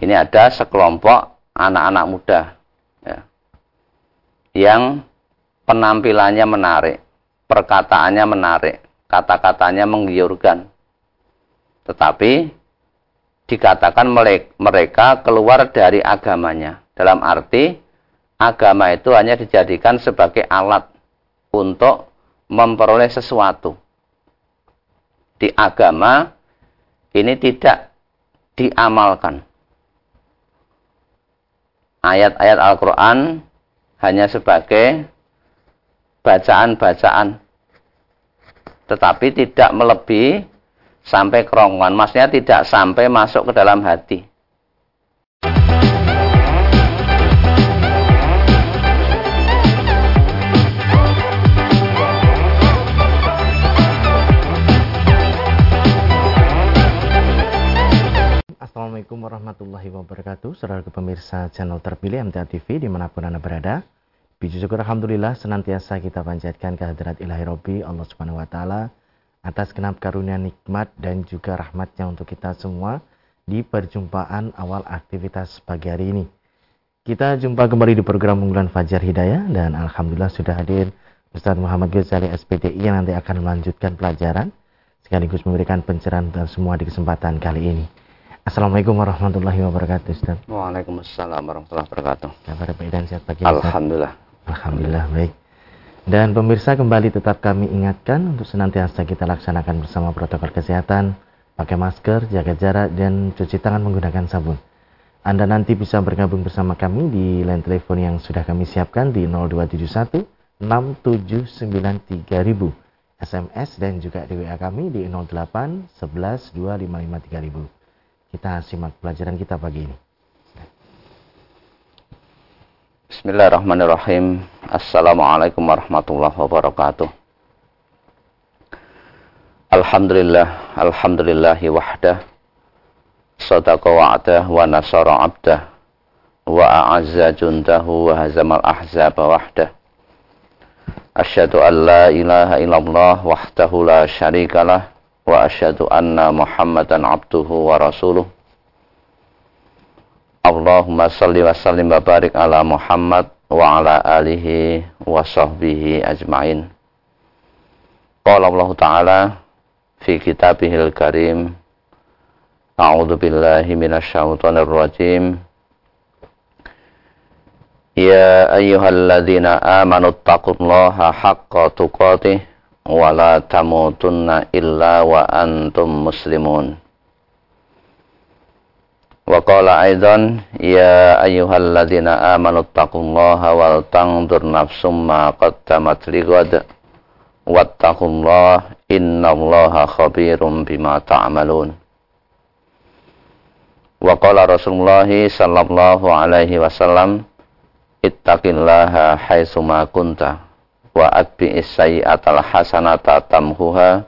ini ada sekelompok anak-anak muda ya, yang penampilannya menarik, perkataannya menarik, kata-katanya menggiurkan. Tetapi dikatakan mereka keluar dari agamanya. Dalam arti agama itu hanya dijadikan sebagai alat untuk memperoleh sesuatu. Di agama ini tidak diamalkan. Ayat-ayat Al-Quran hanya sebagai bacaan-bacaan. Tetapi tidak melebihi sampai kerongkongan. Maksudnya tidak sampai masuk ke dalam hati. Assalamualaikum warahmatullahi wabarakatuh Saudara pemirsa channel terpilih MTA TV di mana pun Anda berada Puji syukur Alhamdulillah senantiasa kita panjatkan kehadirat ilahi Robbi Allah Subhanahu Wa Taala atas kenap karunia nikmat dan juga rahmatnya untuk kita semua di perjumpaan awal aktivitas pagi hari ini. Kita jumpa kembali di program unggulan Fajar Hidayah dan Alhamdulillah sudah hadir Ustaz Muhammad Ghazali SPDI yang nanti akan melanjutkan pelajaran sekaligus memberikan pencerahan untuk semua di kesempatan kali ini. Assalamualaikum warahmatullahi wabarakatuh Ustaz. Waalaikumsalam warahmatullahi wabarakatuh. Kabar baik dan sehat pagi Alhamdulillah. Alhamdulillah baik. Dan pemirsa kembali tetap kami ingatkan untuk senantiasa kita laksanakan bersama protokol kesehatan, pakai masker, jaga jarak, dan cuci tangan menggunakan sabun. Anda nanti bisa bergabung bersama kami di line telepon yang sudah kami siapkan di 0271 6793000 SMS dan juga di WA kami di 08 11 255 3000. Kita simak pelajaran kita pagi ini. Bismillahirrahmanirrahim. Assalamualaikum warahmatullahi wabarakatuh. Alhamdulillah, alhamdulillahi wahdah. Sadaqa wa'dah wa nasara abdah. Wa a'azza jundahu wa hazamal ahzaba wahdah. Asyhadu an la ilaha illallah wahdahu la syarikalah wa asyhadu anna Muhammadan abduhu wa rasuluh. Allahumma salli wa sallim wa barik ala Muhammad wa ala alihi wa sahbihi ajma'in. Qala Allah Ta'ala fi kitabihil karim A'udhu billahi minasyaitonir rajim Ya ayyuhalladzina amanu taqullaha haqqa tuqatih wa la tamutunna illa wa antum muslimun. Wa aidan ya ayyuhalladzina amanu taqullaha wal tanzur nafsum ma qaddamat lighad wattaqullaha khabirum bima ta'malun. Wa Rasulullah sallallahu alaihi wasallam wa atbi'is sayyi'atal hasanata tamhuha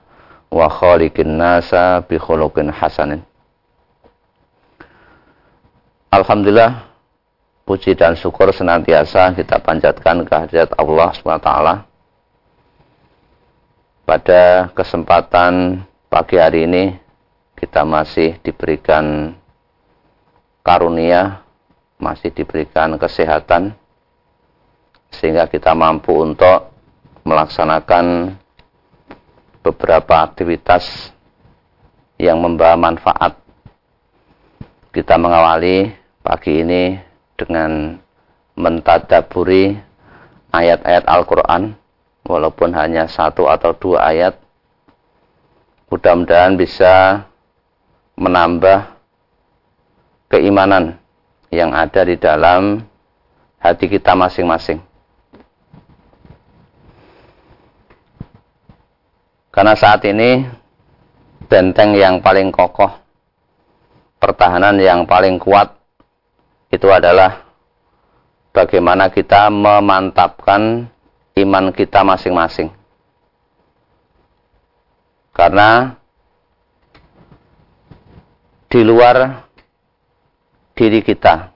wa khaliqin nasa bi khuluqin hasanin. Alhamdulillah puji dan syukur senantiasa kita panjatkan kehadirat Allah SWT. Pada kesempatan pagi hari ini kita masih diberikan karunia, masih diberikan kesehatan sehingga kita mampu untuk melaksanakan beberapa aktivitas yang membawa manfaat. Kita mengawali pagi ini dengan mentadaburi ayat-ayat Al-Quran walaupun hanya satu atau dua ayat mudah-mudahan bisa menambah keimanan yang ada di dalam hati kita masing-masing karena saat ini benteng yang paling kokoh pertahanan yang paling kuat itu adalah bagaimana kita memantapkan iman kita masing-masing. Karena di luar diri kita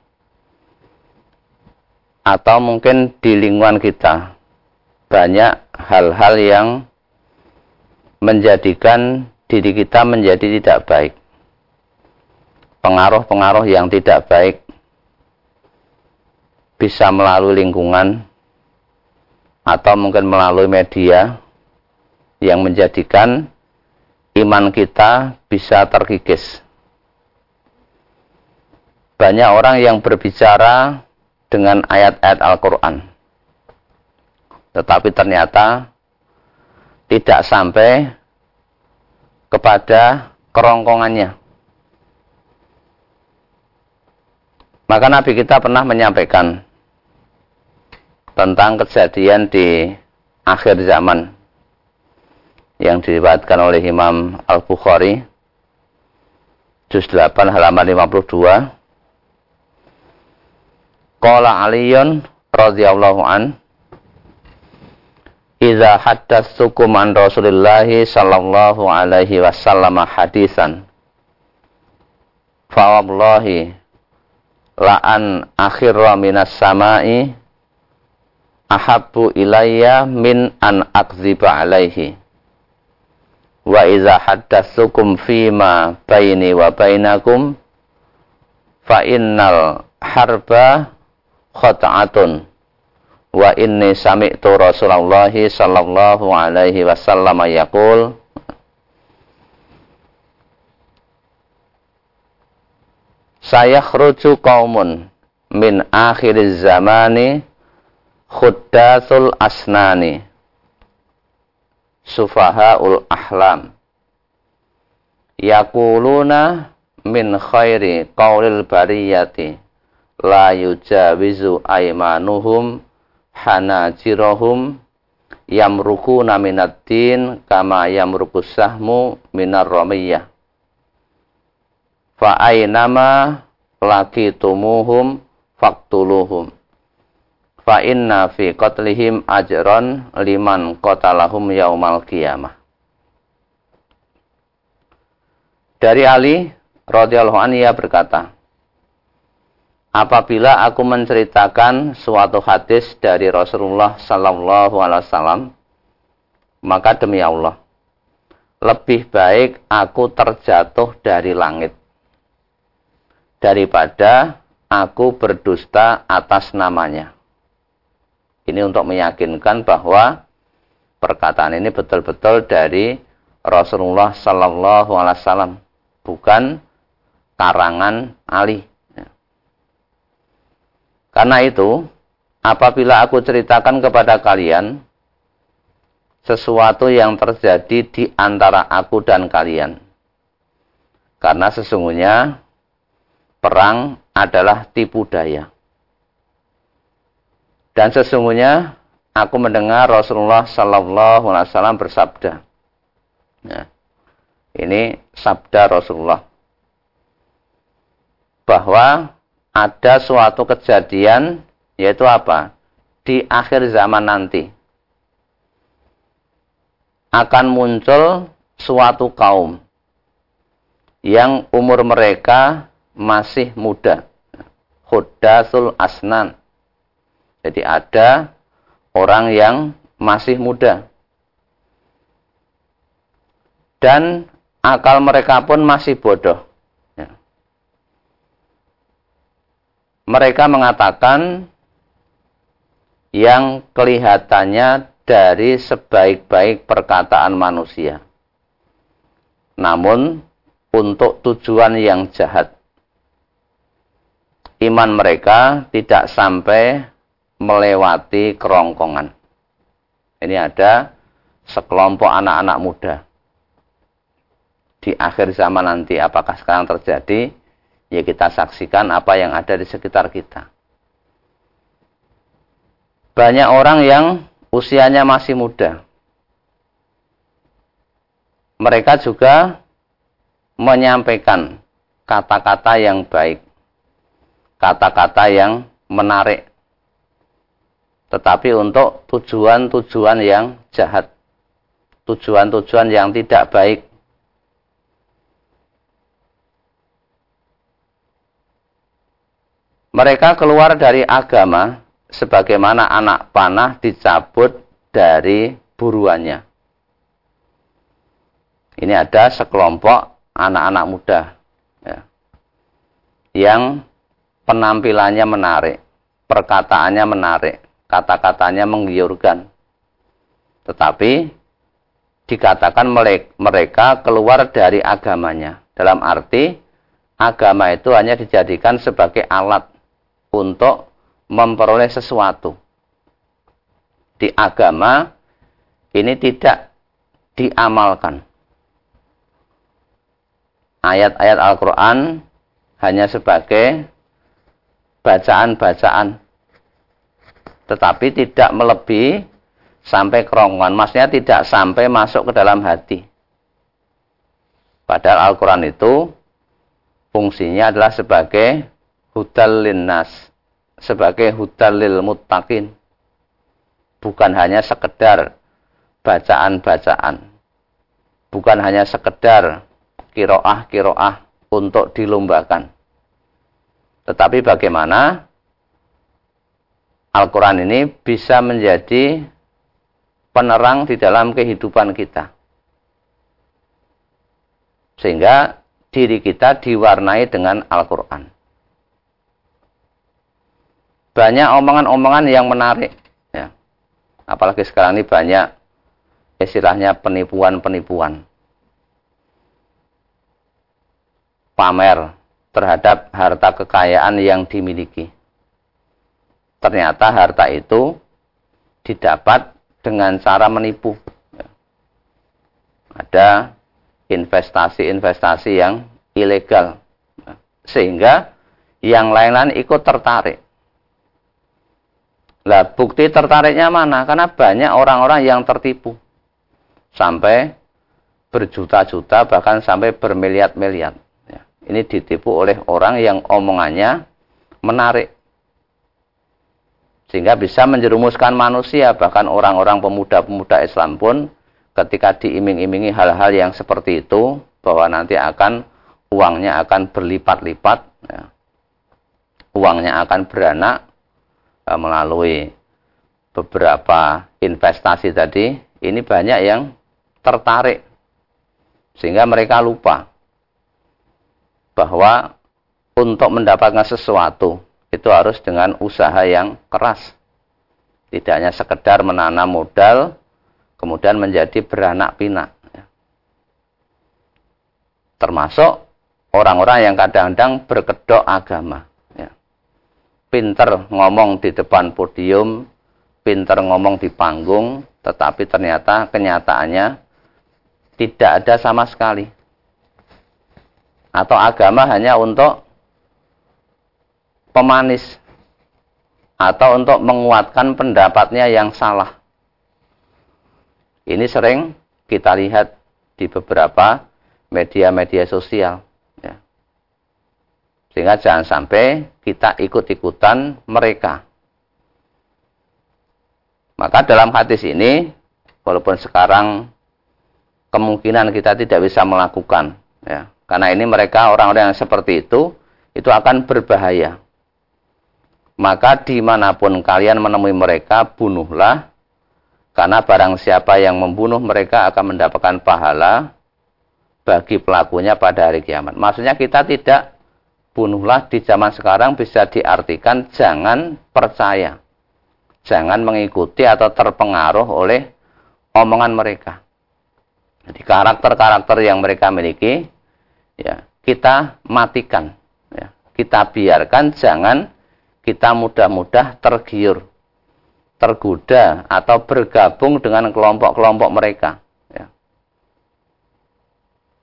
atau mungkin di lingkungan kita banyak hal-hal yang menjadikan diri kita menjadi tidak baik. pengaruh-pengaruh yang tidak baik bisa melalui lingkungan atau mungkin melalui media yang menjadikan iman kita bisa terkikis. Banyak orang yang berbicara dengan ayat-ayat Al-Quran. Tetapi ternyata tidak sampai kepada kerongkongannya. Maka Nabi kita pernah menyampaikan tentang kejadian di akhir zaman yang diriwayatkan oleh Imam Al-Bukhari juz 8 halaman 52 Qala Aliyun radhiyallahu an Iza haddatsukum an Rasulillahi sallallahu alaihi wasallam hadisan. Fa wallahi la an akhirra minas samai ahabbu ilayya min an akziba alaihi. Wa iza haddatsukum fima baini wa bainakum fa innal harba khata'atun wa inni sami'tu Rasulullah sallallahu alaihi wasallam yaqul sayakhruju qaumun min akhir zamani khuddatul asnani sufahaul ahlam yaquluna min khairi qaulil bariyati la yujawizu aimanuhum hanajirahum yamrukuna minad din kama yamruku sahmu minar ramiyah. Fa aynama laqitumuhum faqtuluhum. Fa inna fi qatlihim ajran liman qatalahum yaumal qiyamah. Dari Ali radhiyallahu anhu berkata apabila aku menceritakan suatu hadis dari Rasulullah sallallahu alaihi wasallam maka demi Allah lebih baik aku terjatuh dari langit daripada aku berdusta atas namanya. Ini untuk meyakinkan bahwa perkataan ini betul-betul dari Rasulullah sallallahu alaihi wasallam, bukan karangan Ali. Karena itu, apabila aku ceritakan kepada kalian sesuatu yang terjadi di antara aku dan kalian. Karena sesungguhnya perang adalah tipu daya. Dan sesungguhnya aku mendengar Rasulullah Sallallahu Alaihi Wasallam bersabda. Nah, ini sabda Rasulullah bahwa ada suatu kejadian yaitu apa? Di akhir zaman nanti akan muncul suatu kaum yang umur mereka masih muda. Hudasul asnan. Jadi ada orang yang masih muda. Dan akal mereka pun masih bodoh. Mereka mengatakan yang kelihatannya dari sebaik-baik perkataan manusia. Namun untuk tujuan yang jahat. Iman mereka tidak sampai melewati kerongkongan. Ini ada sekelompok anak-anak muda. Di akhir zaman nanti apakah sekarang terjadi? Ya kita saksikan apa yang ada di sekitar kita. Banyak orang yang usianya masih muda. Mereka juga menyampaikan kata-kata yang baik. Kata-kata yang menarik. Tetapi untuk tujuan-tujuan yang jahat. Tujuan-tujuan yang tidak baik. Mereka keluar dari agama sebagaimana anak panah dicabut dari buruannya. Ini ada sekelompok anak-anak muda. Ya. yang penampilannya menarik, perkataannya menarik, kata-katanya menggiurkan. Tetapi dikatakan mereka keluar dari agamanya. Dalam arti agama itu hanya dijadikan sebagai alat untuk memperoleh sesuatu. Di agama ini tidak diamalkan. Ayat-ayat Al-Quran hanya sebagai bacaan-bacaan. Tetapi tidak melebihi sampai kerongkongan. Maksudnya tidak sampai masuk ke dalam hati. Padahal Al-Quran itu fungsinya adalah sebagai hudal linnas. Sebagai hudal lil muttaqin. Bukan hanya sekedar bacaan-bacaan. Bukan hanya sekedar kiroah-kiroah untuk dilombakan. Tetapi bagaimana Al-Quran ini bisa menjadi penerang di dalam kehidupan kita. Sehingga diri kita diwarnai dengan Al-Quran. Banyak omongan-omongan yang menarik. Ya. Apalagi sekarang ini banyak istilahnya penipuan-penipuan. Pamer terhadap harta kekayaan yang dimiliki. Ternyata harta itu didapat dengan cara menipu. Ada investasi-investasi yang ilegal. Sehingga yang lain-lain ikut tertarik. Lah bukti tertariknya mana? Karena banyak orang-orang yang tertipu. Sampai berjuta-juta bahkan sampai bermiliar-miliar. Ini ditipu oleh orang yang omongannya menarik. Sehingga bisa menjerumuskan manusia, bahkan orang-orang pemuda-pemuda Islam pun ketika diiming-imingi hal-hal yang seperti itu, bahwa nanti akan uangnya akan berlipat-lipat, ya. uangnya akan beranak ya, melalui beberapa investasi tadi, ini banyak yang tertarik. Sehingga mereka lupa bahwa untuk mendapatkan sesuatu itu harus dengan usaha yang keras. Tidak hanya sekedar menanam modal, kemudian menjadi beranak pinak. Ya. Termasuk orang-orang yang kadang-kadang berkedok agama. Pinter ngomong di depan podium, pinter ngomong di panggung, tetapi ternyata kenyataannya tidak ada sama sekali atau agama hanya untuk pemanis atau untuk menguatkan pendapatnya yang salah. Ini sering kita lihat di beberapa media-media sosial. Sehingga jangan sampai kita ikut-ikutan mereka. Maka dalam hadis ini, walaupun sekarang kemungkinan kita tidak bisa melakukan, ya, karena ini mereka orang-orang yang seperti itu, itu akan berbahaya. Maka di mana pun kalian menemui mereka, bunuhlah. Karena barang siapa yang membunuh mereka akan mendapatkan pahala bagi pelakunya pada hari kiamat. Maksudnya kita tidak bunuhlah di zaman sekarang bisa diartikan jangan percaya. Jangan mengikuti atau terpengaruh oleh omongan mereka. Jadi karakter-karakter yang mereka miliki ya kita matikan ya. kita biarkan jangan kita mudah-mudah tergiur tergoda atau bergabung dengan kelompok-kelompok mereka ya.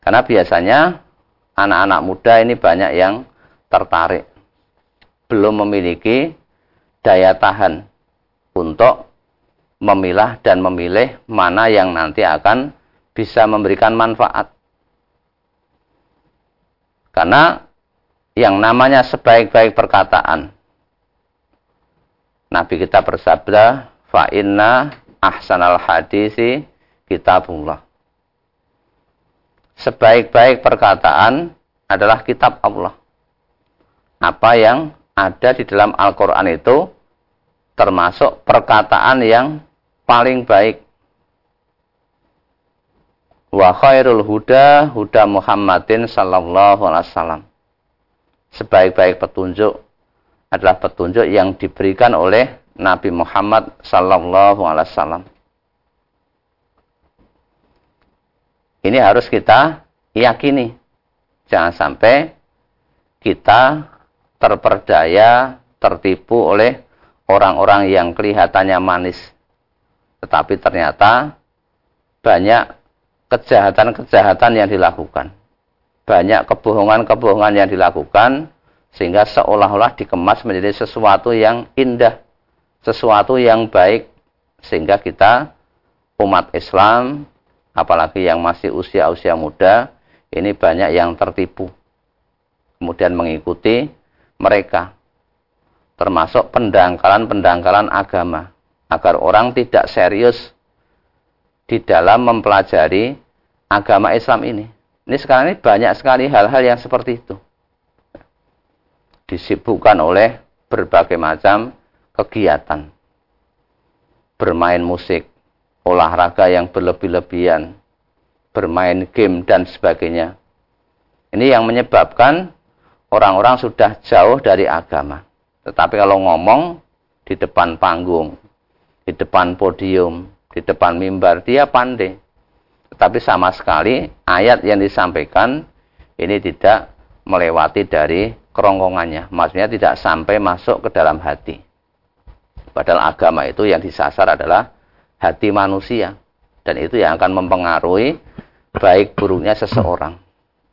karena biasanya anak-anak muda ini banyak yang tertarik belum memiliki daya tahan untuk memilah dan memilih mana yang nanti akan bisa memberikan manfaat karena yang namanya sebaik-baik perkataan. Nabi kita bersabda, fa inna ahsanal hadisi kitabullah. Sebaik-baik perkataan adalah kitab Allah. Apa yang ada di dalam Al-Quran itu termasuk perkataan yang paling baik wa khairul huda huda Muhammadin sallallahu alaihi wasallam. sebaik-baik petunjuk adalah petunjuk yang diberikan oleh Nabi Muhammad sallallahu alaihi wasallam. Ini harus kita yakini. Jangan sampai kita terperdaya, tertipu oleh orang-orang yang kelihatannya manis. Tetapi ternyata banyak kejahatan-kejahatan yang dilakukan. Banyak kebohongan-kebohongan yang dilakukan sehingga seolah-olah dikemas menjadi sesuatu yang indah, sesuatu yang baik sehingga kita umat Islam apalagi yang masih usia-usia muda, ini banyak yang tertipu. Kemudian mengikuti mereka. Termasuk pendangkalan-pendangkalan agama. Agar orang tidak serius di dalam mempelajari agama Islam ini. Ini sekarang ini banyak sekali hal-hal yang seperti itu. Disibukkan oleh berbagai macam kegiatan. Bermain musik, olahraga yang berlebih-lebihan, bermain game dan sebagainya. Ini yang menyebabkan orang-orang sudah jauh dari agama. Tetapi kalau ngomong di depan panggung, di depan podium, di depan mimbar, dia pandai. Tetapi sama sekali ayat yang disampaikan ini tidak melewati dari kerongkongannya. Maksudnya tidak sampai masuk ke dalam hati. Padahal agama itu yang disasar adalah hati manusia dan itu yang akan mempengaruhi baik buruknya seseorang.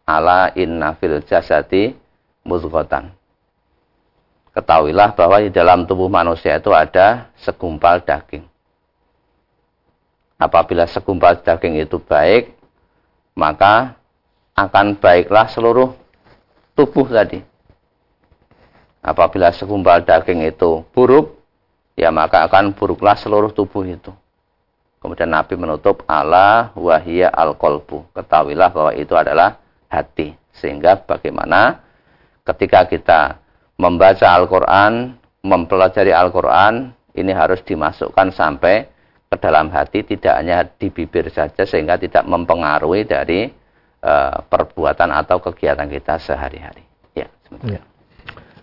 Ala inna fil jasadi muzghatan. Ketahuilah bahwa di dalam tubuh manusia itu ada segumpal daging. Apabila segumpal daging itu baik, maka akan baiklah seluruh tubuh tadi. Apabila segumpal daging itu buruk, ya maka akan buruklah seluruh tubuh itu. Kemudian Nabi menutup ala wahia al kolbu. Ketahuilah bahwa itu adalah hati. Sehingga bagaimana ketika kita membaca Al-Quran, mempelajari Al-Quran, ini harus dimasukkan sampai ke dalam hati, tidak hanya di bibir saja, sehingga tidak mempengaruhi dari uh, perbuatan atau kegiatan kita sehari-hari. Ya, ya.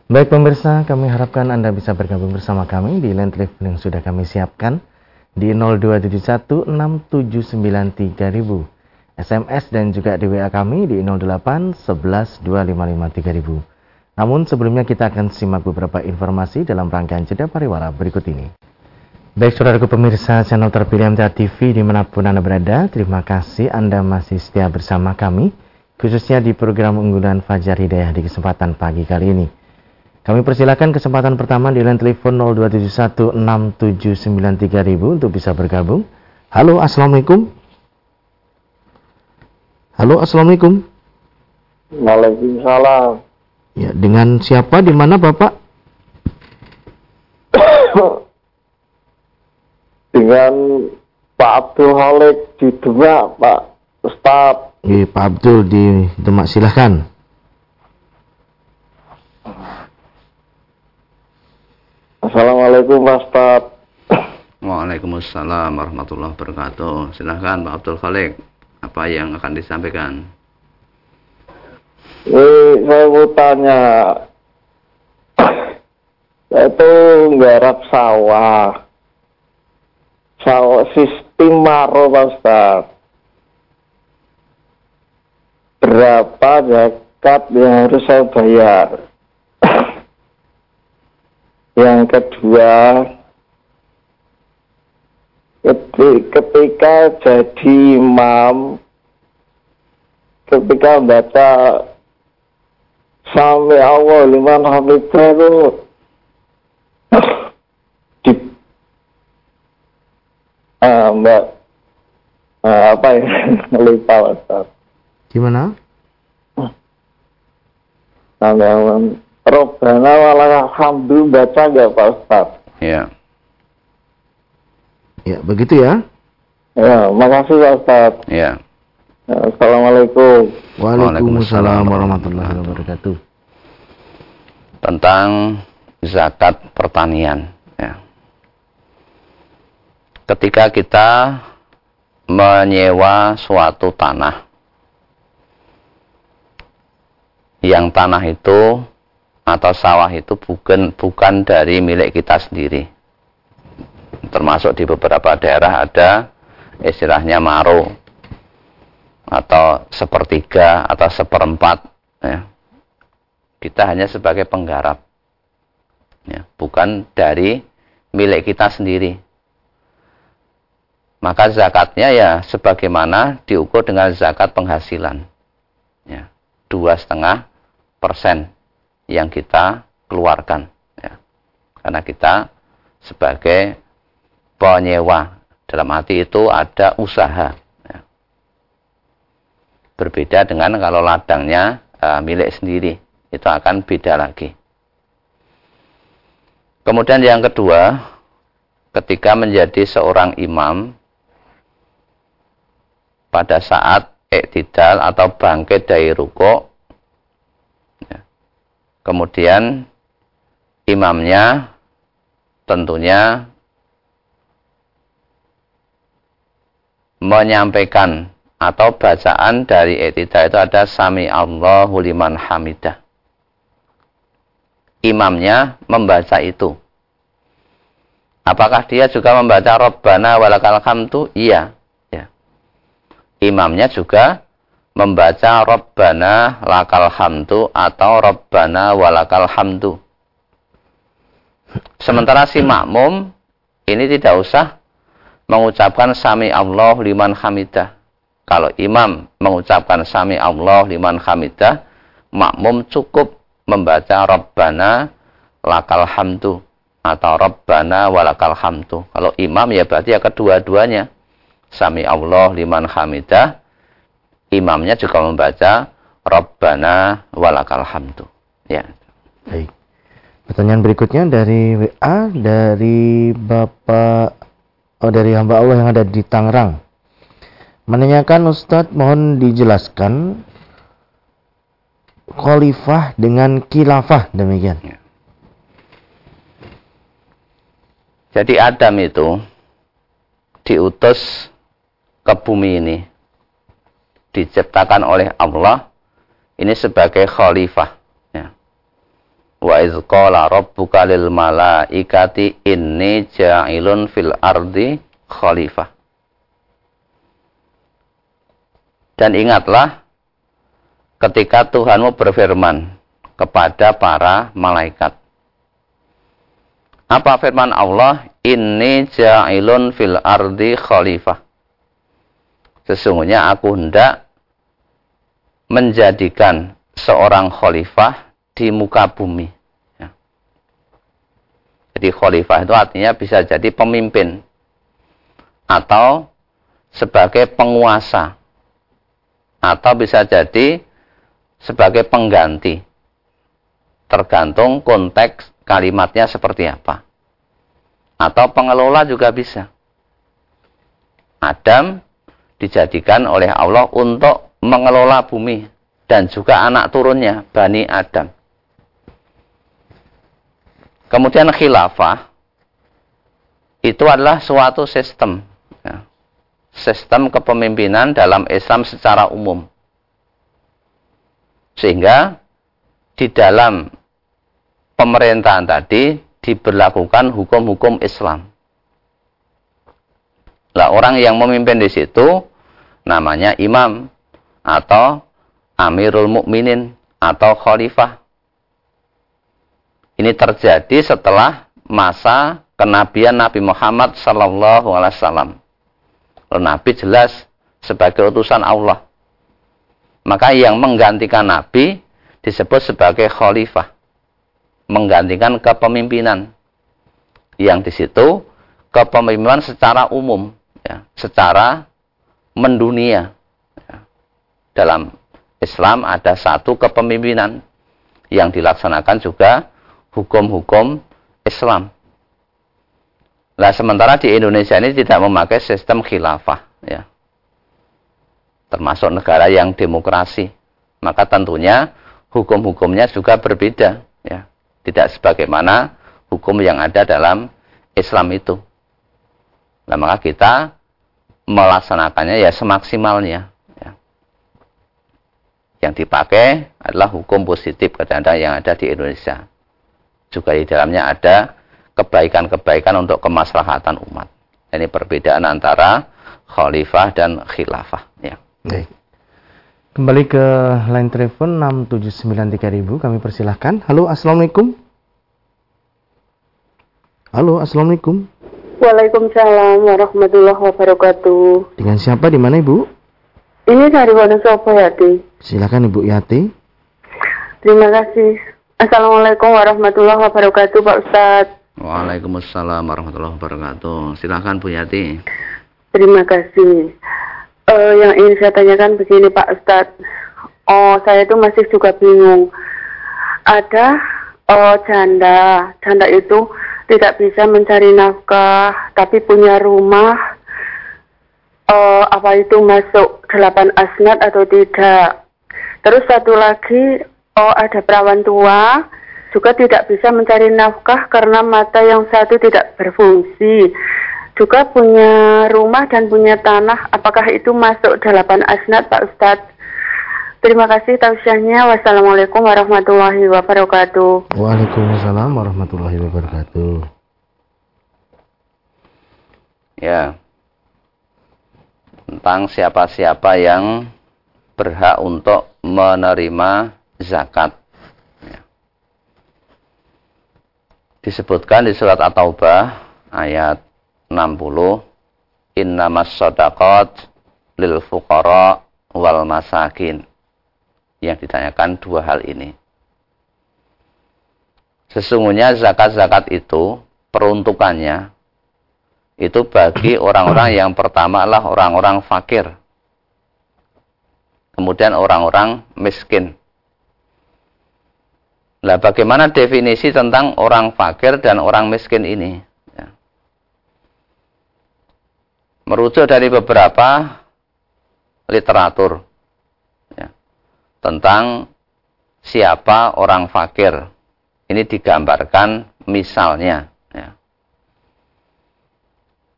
Baik pemirsa, kami harapkan Anda bisa bergabung bersama kami di line telepon yang sudah kami siapkan di 02716793000. SMS dan juga di WA kami di 08 11 255 Namun sebelumnya kita akan simak beberapa informasi dalam rangkaian jeda pariwara berikut ini. Baik saudaraku pemirsa channel terpilih MTA TV di mana pun Anda berada, terima kasih Anda masih setia bersama kami, khususnya di program unggulan Fajar Hidayah di kesempatan pagi kali ini. Kami persilakan kesempatan pertama di line telepon 02716793000 untuk bisa bergabung. Halo, Assalamualaikum. Halo, Assalamualaikum. Waalaikumsalam. Ya, dengan siapa di mana Bapak? dengan Pak Abdul Halik di Demak, Pak Ustaz. Iya, Pak Abdul di Demak, silahkan. Assalamualaikum Pak Ustaz. Waalaikumsalam warahmatullahi wabarakatuh. Silahkan Pak Abdul Khalik. Apa yang akan disampaikan? Ini saya mau tanya. Saya itu nggarap sawah. Sawah sistem maro Pak. Berapa zakat yang harus saya bayar? Yang kedua, ketika jadi imam, ketika baca sampai awal liman hamid baru di uh, mbak uh, apa ya lupa Ustaz. Gimana? Sampai awal Robbana walhamdu baca nggak Pak Ustaz? Ya. Ya, begitu ya. Ya, makasih Pak Ustaz. Ya. ya Assalamualaikum. Waalaikumsalam warahmatullahi wabarakatuh. Tentang zakat pertanian. Ya. Ketika kita menyewa suatu tanah, yang tanah itu atau sawah itu bukan bukan dari milik kita sendiri. Termasuk di beberapa daerah ada istilahnya maro atau sepertiga atau seperempat. Ya. Kita hanya sebagai penggarap, ya, bukan dari milik kita sendiri. Maka zakatnya ya sebagaimana diukur dengan zakat penghasilan, ya, dua setengah persen yang kita keluarkan. Ya. Karena kita sebagai penyewa, dalam arti itu ada usaha. Ya. Berbeda dengan kalau ladangnya uh, milik sendiri, itu akan beda lagi. Kemudian yang kedua, ketika menjadi seorang imam, pada saat iktidal atau bangkit dari rukuk, Kemudian imamnya tentunya menyampaikan atau bacaan dari etidah itu ada sami Allahu liman hamidah. Imamnya membaca itu. Apakah dia juga membaca Rabbana walakal hamdu? Iya. Ya. Imamnya juga membaca Rabbana lakal hamdu atau Rabbana walakal hamdu. Sementara si makmum ini tidak usah mengucapkan sami Allah liman hamidah. Kalau imam mengucapkan sami Allah liman hamidah, makmum cukup membaca Rabbana lakal hamdu atau Rabbana walakal hamdu. Kalau imam ya berarti ya kedua-duanya. Sami Allah liman hamidah imamnya juga membaca Rabbana walakal hamdu. Ya. Baik. Pertanyaan berikutnya dari WA dari Bapak oh dari hamba Allah yang ada di Tangerang. Menanyakan Ustadz mohon dijelaskan khalifah dengan khilafah demikian. Ya. Jadi Adam itu diutus ke bumi ini diciptakan oleh Allah ini sebagai khalifah. Wa iz qala rabbuka lil malaikati inni ja'ilun fil ardi khalifah. Dan ingatlah ketika Tuhanmu berfirman kepada para malaikat. Apa firman Allah? Inni ja'ilun fil ardi khalifah. Sesungguhnya aku hendak menjadikan seorang khalifah di muka bumi. Ya. Jadi khalifah itu artinya bisa jadi pemimpin atau sebagai penguasa atau bisa jadi sebagai pengganti. Tergantung konteks kalimatnya seperti apa. Atau pengelola juga bisa. Adam dijadikan oleh Allah untuk mengelola bumi dan juga anak turunnya Bani Adam. Kemudian khilafah itu adalah suatu sistem ya. sistem kepemimpinan dalam Islam secara umum. Sehingga di dalam pemerintahan tadi diberlakukan hukum-hukum Islam. Lah orang yang memimpin di situ namanya imam atau amirul mukminin atau khalifah. Ini terjadi setelah masa kenabian Nabi Muhammad sallallahu alaihi wasallam. Nabi jelas sebagai utusan Allah. Maka yang menggantikan Nabi disebut sebagai khalifah. Menggantikan kepemimpinan. Yang di situ kepemimpinan secara umum, ya, secara mendunia. Dalam Islam ada satu kepemimpinan yang dilaksanakan juga hukum-hukum Islam. Nah, sementara di Indonesia ini tidak memakai sistem khilafah, ya. Termasuk negara yang demokrasi. Maka tentunya hukum-hukumnya juga berbeda, ya. Tidak sebagaimana hukum yang ada dalam Islam itu. Nah, maka kita melaksanakannya ya semaksimalnya. Ya. Yang dipakai adalah hukum positif kadang-kadang yang ada di Indonesia. Juga di dalamnya ada kebaikan-kebaikan untuk kemaslahatan umat. Ini perbedaan antara khalifah dan khilafah. Ya. Baik. Kembali ke line telepon 6793000 kami persilahkan. Halo, Assalamualaikum. Halo, Assalamualaikum. Waalaikumsalam warahmatullahi wabarakatuh. Dengan siapa di mana Ibu? Ini dari Wonosobo Yati. Silakan Ibu Yati. Terima kasih. Assalamualaikum warahmatullahi wabarakatuh Pak Ustadz. Waalaikumsalam warahmatullahi wabarakatuh. Silakan Bu Yati. Terima kasih. Uh, yang ingin saya tanyakan begini Pak Ustadz. Oh, saya itu masih juga bingung. Ada oh, janda. Janda itu tidak bisa mencari nafkah, tapi punya rumah uh, apa itu masuk delapan asnat atau tidak. Terus satu lagi, oh ada perawan tua juga tidak bisa mencari nafkah karena mata yang satu tidak berfungsi. Juga punya rumah dan punya tanah. Apakah itu masuk delapan asnat Pak Ustadz? Terima kasih tausiahnya. Wassalamualaikum warahmatullahi wabarakatuh. Waalaikumsalam warahmatullahi wabarakatuh. Ya, tentang siapa-siapa yang berhak untuk menerima zakat. Ya. Disebutkan di surat At-Taubah ayat 60, Innamas sadaqat lil fuqara wal masakin. Yang ditanyakan dua hal ini. Sesungguhnya zakat-zakat itu peruntukannya itu bagi orang-orang yang pertama adalah orang-orang fakir. Kemudian orang-orang miskin. Nah, bagaimana definisi tentang orang fakir dan orang miskin ini? Ya. Merujuk dari beberapa literatur ya, tentang siapa orang fakir. Ini digambarkan misalnya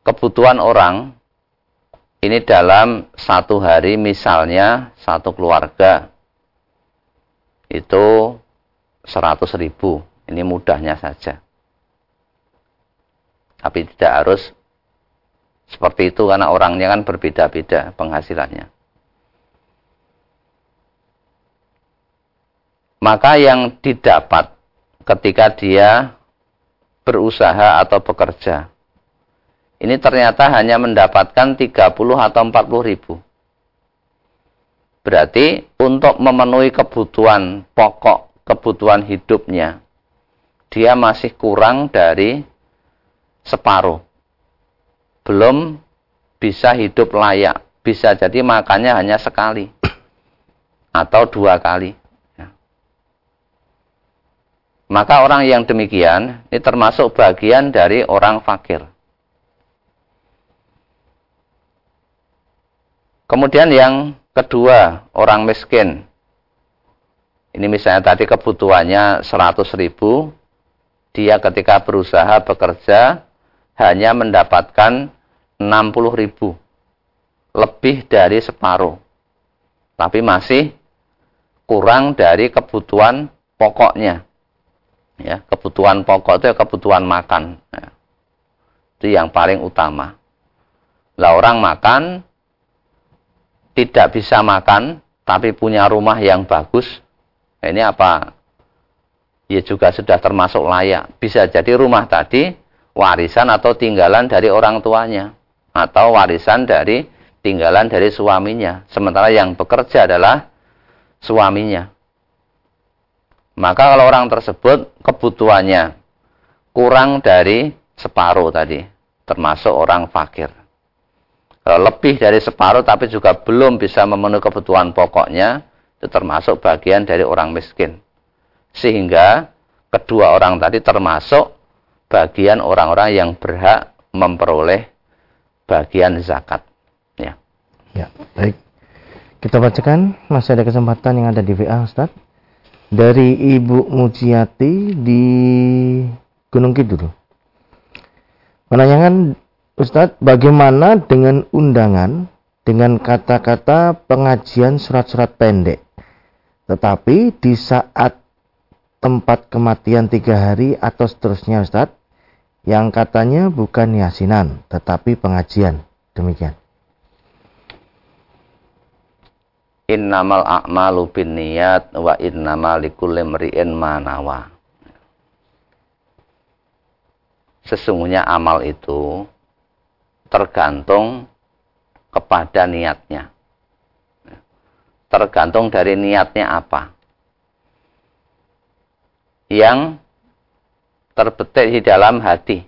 kebutuhan orang ini dalam satu hari misalnya satu keluarga itu 100 ribu. Ini mudahnya saja. Tapi tidak harus seperti itu karena orangnya kan berbeda-beda penghasilannya. Maka yang didapat ketika dia berusaha atau bekerja ini ternyata hanya mendapatkan 30 atau 40 ribu. Berarti untuk memenuhi kebutuhan pokok, kebutuhan hidupnya, dia masih kurang dari separuh. Belum bisa hidup layak. Bisa jadi makannya hanya sekali. Atau dua kali. Ya. Maka orang yang demikian, ini termasuk bagian dari orang fakir. Kemudian yang kedua, orang miskin. Ini misalnya tadi kebutuhannya 100 ribu, dia ketika berusaha bekerja hanya mendapatkan 60 ribu. Lebih dari separuh. Tapi masih kurang dari kebutuhan pokoknya. Ya, kebutuhan pokok itu ya kebutuhan makan. Ya. Itu yang paling utama. Lah orang makan tidak bisa makan tapi punya rumah yang bagus, ini apa? Ya juga sudah termasuk layak. Bisa jadi rumah tadi warisan atau tinggalan dari orang tuanya atau warisan dari tinggalan dari suaminya. Sementara yang bekerja adalah suaminya. Maka kalau orang tersebut kebutuhannya kurang dari separuh tadi, termasuk orang fakir. Kalau lebih dari separuh tapi juga belum bisa memenuhi kebutuhan pokoknya, itu termasuk bagian dari orang miskin. Sehingga kedua orang tadi termasuk bagian orang-orang yang berhak memperoleh bagian zakat. Ya. Ya, baik. Kita bacakan masih ada kesempatan yang ada di WA Ustaz. Dari Ibu Mujiati di Gunung Kidul. Menanyakan Ustadz, bagaimana dengan undangan dengan kata-kata pengajian surat-surat pendek Tetapi di saat tempat kematian tiga hari atau seterusnya Ustadz, yang katanya bukan yasinan, tetapi pengajian. Demikian. Innamal a'malu bin niyat wa innamal likulli manawa. Sesungguhnya amal itu tergantung kepada niatnya. Tergantung dari niatnya apa. Yang terbetik di dalam hati.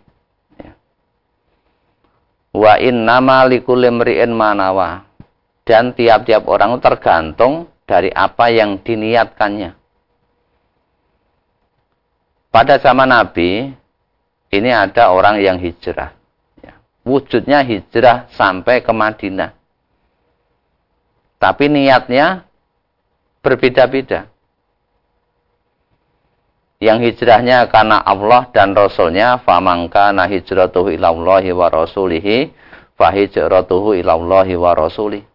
Wa innama likulli mri'in manawa. Dan tiap-tiap orang tergantung dari apa yang diniatkannya. Pada zaman Nabi, ini ada orang yang hijrah. Ya. Wujudnya hijrah sampai ke Madinah. Tapi niatnya berbeda-beda. Yang hijrahnya karena Allah dan Rasulnya, famangka na hijratuhu ilallahi wa rasulihi, fahijratuhu ilallahi wa rasulihi.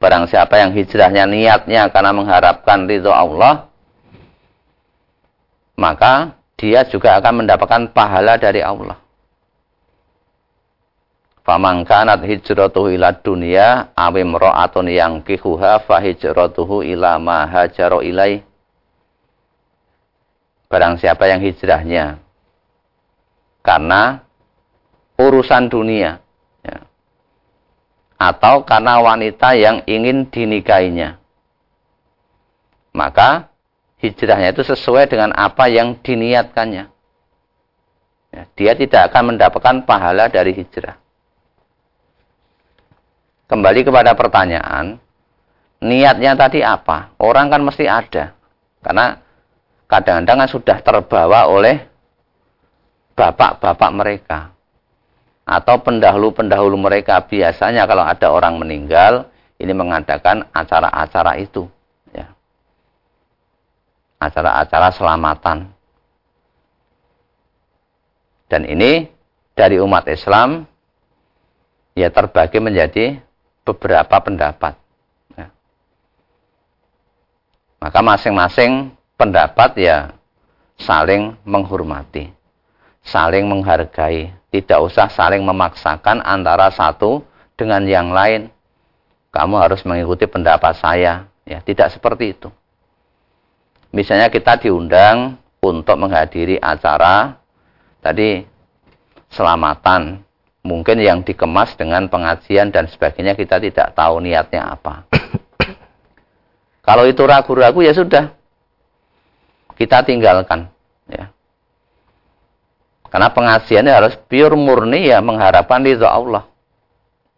Barang siapa yang hijrahnya niatnya karena mengharapkan ridho Allah, maka dia juga akan mendapatkan pahala dari Allah. Faman kanat hijratuhu ila dunya aw imra'atun yankihuha fa hijratuhu ila ma hajara ilai. Barang siapa yang hijrahnya karena urusan dunia ya, atau karena wanita yang ingin dinikahinya. Maka hijrahnya itu sesuai dengan apa yang diniatkannya. Ya, dia tidak akan mendapatkan pahala dari hijrah. Kembali kepada pertanyaan, niatnya tadi apa? Orang kan mesti ada. Karena kadang-kadang kan sudah terbawa oleh bapak-bapak mereka. Atau pendahulu-pendahulu mereka biasanya kalau ada orang meninggal, ini mengadakan acara-acara itu. Ya. Acara-acara selamatan. Dan ini dari umat Islam ya terbagi menjadi beberapa pendapat. Ya. Maka masing-masing pendapat ya saling menghormati, saling menghargai, tidak usah saling memaksakan antara satu dengan yang lain. Kamu harus mengikuti pendapat saya, ya tidak seperti itu. Misalnya kita diundang untuk menghadiri acara tadi selamatan mungkin yang dikemas dengan pengajian dan sebagainya kita tidak tahu niatnya apa. Kalau itu ragu-ragu ya sudah. Kita tinggalkan ya. Karena pengajiannya harus pure murni ya mengharapkan ridho Allah.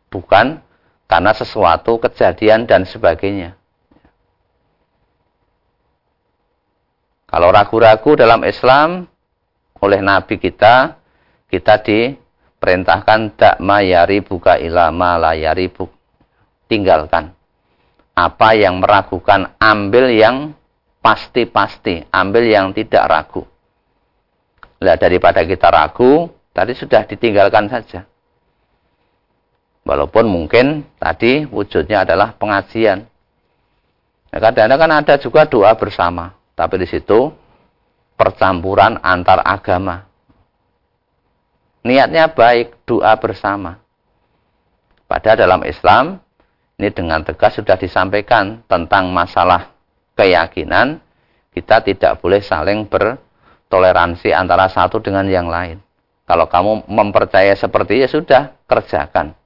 Bukan karena sesuatu kejadian dan sebagainya. Kalau ragu-ragu dalam Islam oleh Nabi kita, kita di perintahkan tak mayari buka ilama layari buk. Tinggalkan. Apa yang meragukan, ambil yang pasti-pasti. Ambil yang tidak ragu. Nah, daripada kita ragu, tadi sudah ditinggalkan saja. Walaupun mungkin tadi wujudnya adalah pengajian. Nah, kadang-kadang kan ada juga doa bersama. Tapi di situ percampuran antar agama. Niatnya baik, doa bersama. Padahal dalam Islam, ini dengan tegas sudah disampaikan tentang masalah keyakinan, kita tidak boleh saling bertoleransi antara satu dengan yang lain. Kalau kamu mempercaya seperti ya sudah, kerjakan.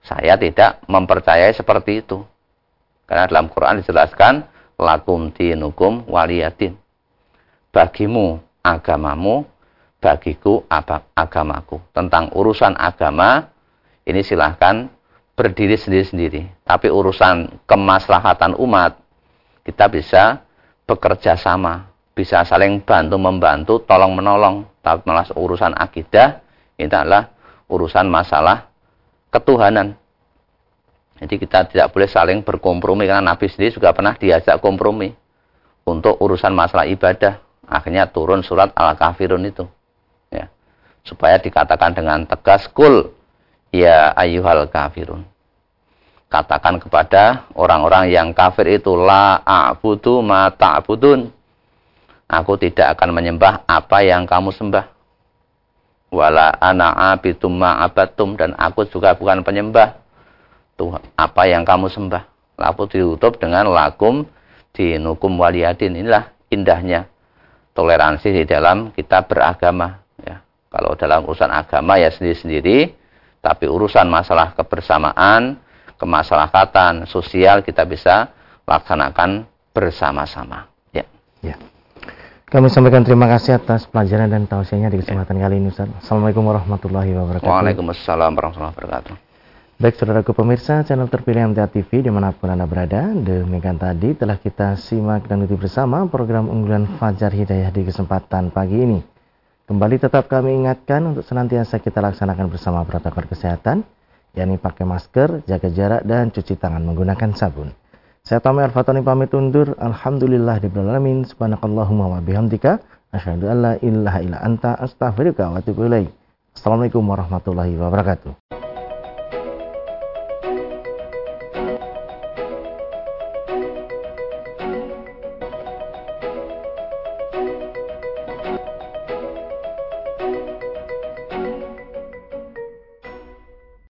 Saya tidak mempercayai seperti itu. Karena dalam Quran dijelaskan, lakum dinukum waliyatin. Bagimu agamamu, bagiku agamaku. Tentang urusan agama, ini silahkan berdiri sendiri-sendiri. Tapi urusan kemaslahatan umat, kita bisa bekerja sama. Bisa saling bantu-membantu, tolong-menolong. Tapi malah urusan akidah, ini adalah urusan masalah ketuhanan. Jadi kita tidak boleh saling berkompromi, karena Nabi sendiri juga pernah diajak kompromi. Untuk urusan masalah ibadah. Akhirnya turun surat Al-Kafirun itu supaya dikatakan dengan tegas kul ya ayyuhal kafirun katakan kepada orang-orang yang kafir itu la a'budu ma ta'budun. Aku tidak akan menyembah apa yang kamu sembah. Wala ana abidum ma abatum dan aku juga bukan penyembah tuh apa yang kamu sembah. Lalu ditutup dengan lakum dinukum waliyadin. Inilah indahnya toleransi di dalam kita beragama. Kalau dalam urusan agama ya sendiri-sendiri, tapi urusan masalah kebersamaan, kemasyarakatan, sosial kita bisa laksanakan bersama-sama. Ya. ya. Kami sampaikan terima kasih atas pelajaran dan tausiahnya di kesempatan ya. kali ini Ustaz. Assalamualaikum warahmatullahi wabarakatuh. Waalaikumsalam warahmatullahi wabarakatuh. Baik saudaraku pemirsa channel terpilih MTA TV di mana pun Anda berada Demikian tadi telah kita simak dan ikuti bersama program unggulan Fajar Hidayah di kesempatan pagi ini Kembali tetap kami ingatkan untuk senantiasa kita laksanakan bersama protokol kesehatan yakni pakai masker, jaga jarak, dan cuci tangan menggunakan sabun. Saya Tommy Al-Fatani pamit undur. Alhamdulillah di alamin. Subhanakallahumma wa bihamdika. Asyhadu an la ilaha illa anta astaghfiruka wa atubu. Assalamualaikum warahmatullahi wabarakatuh.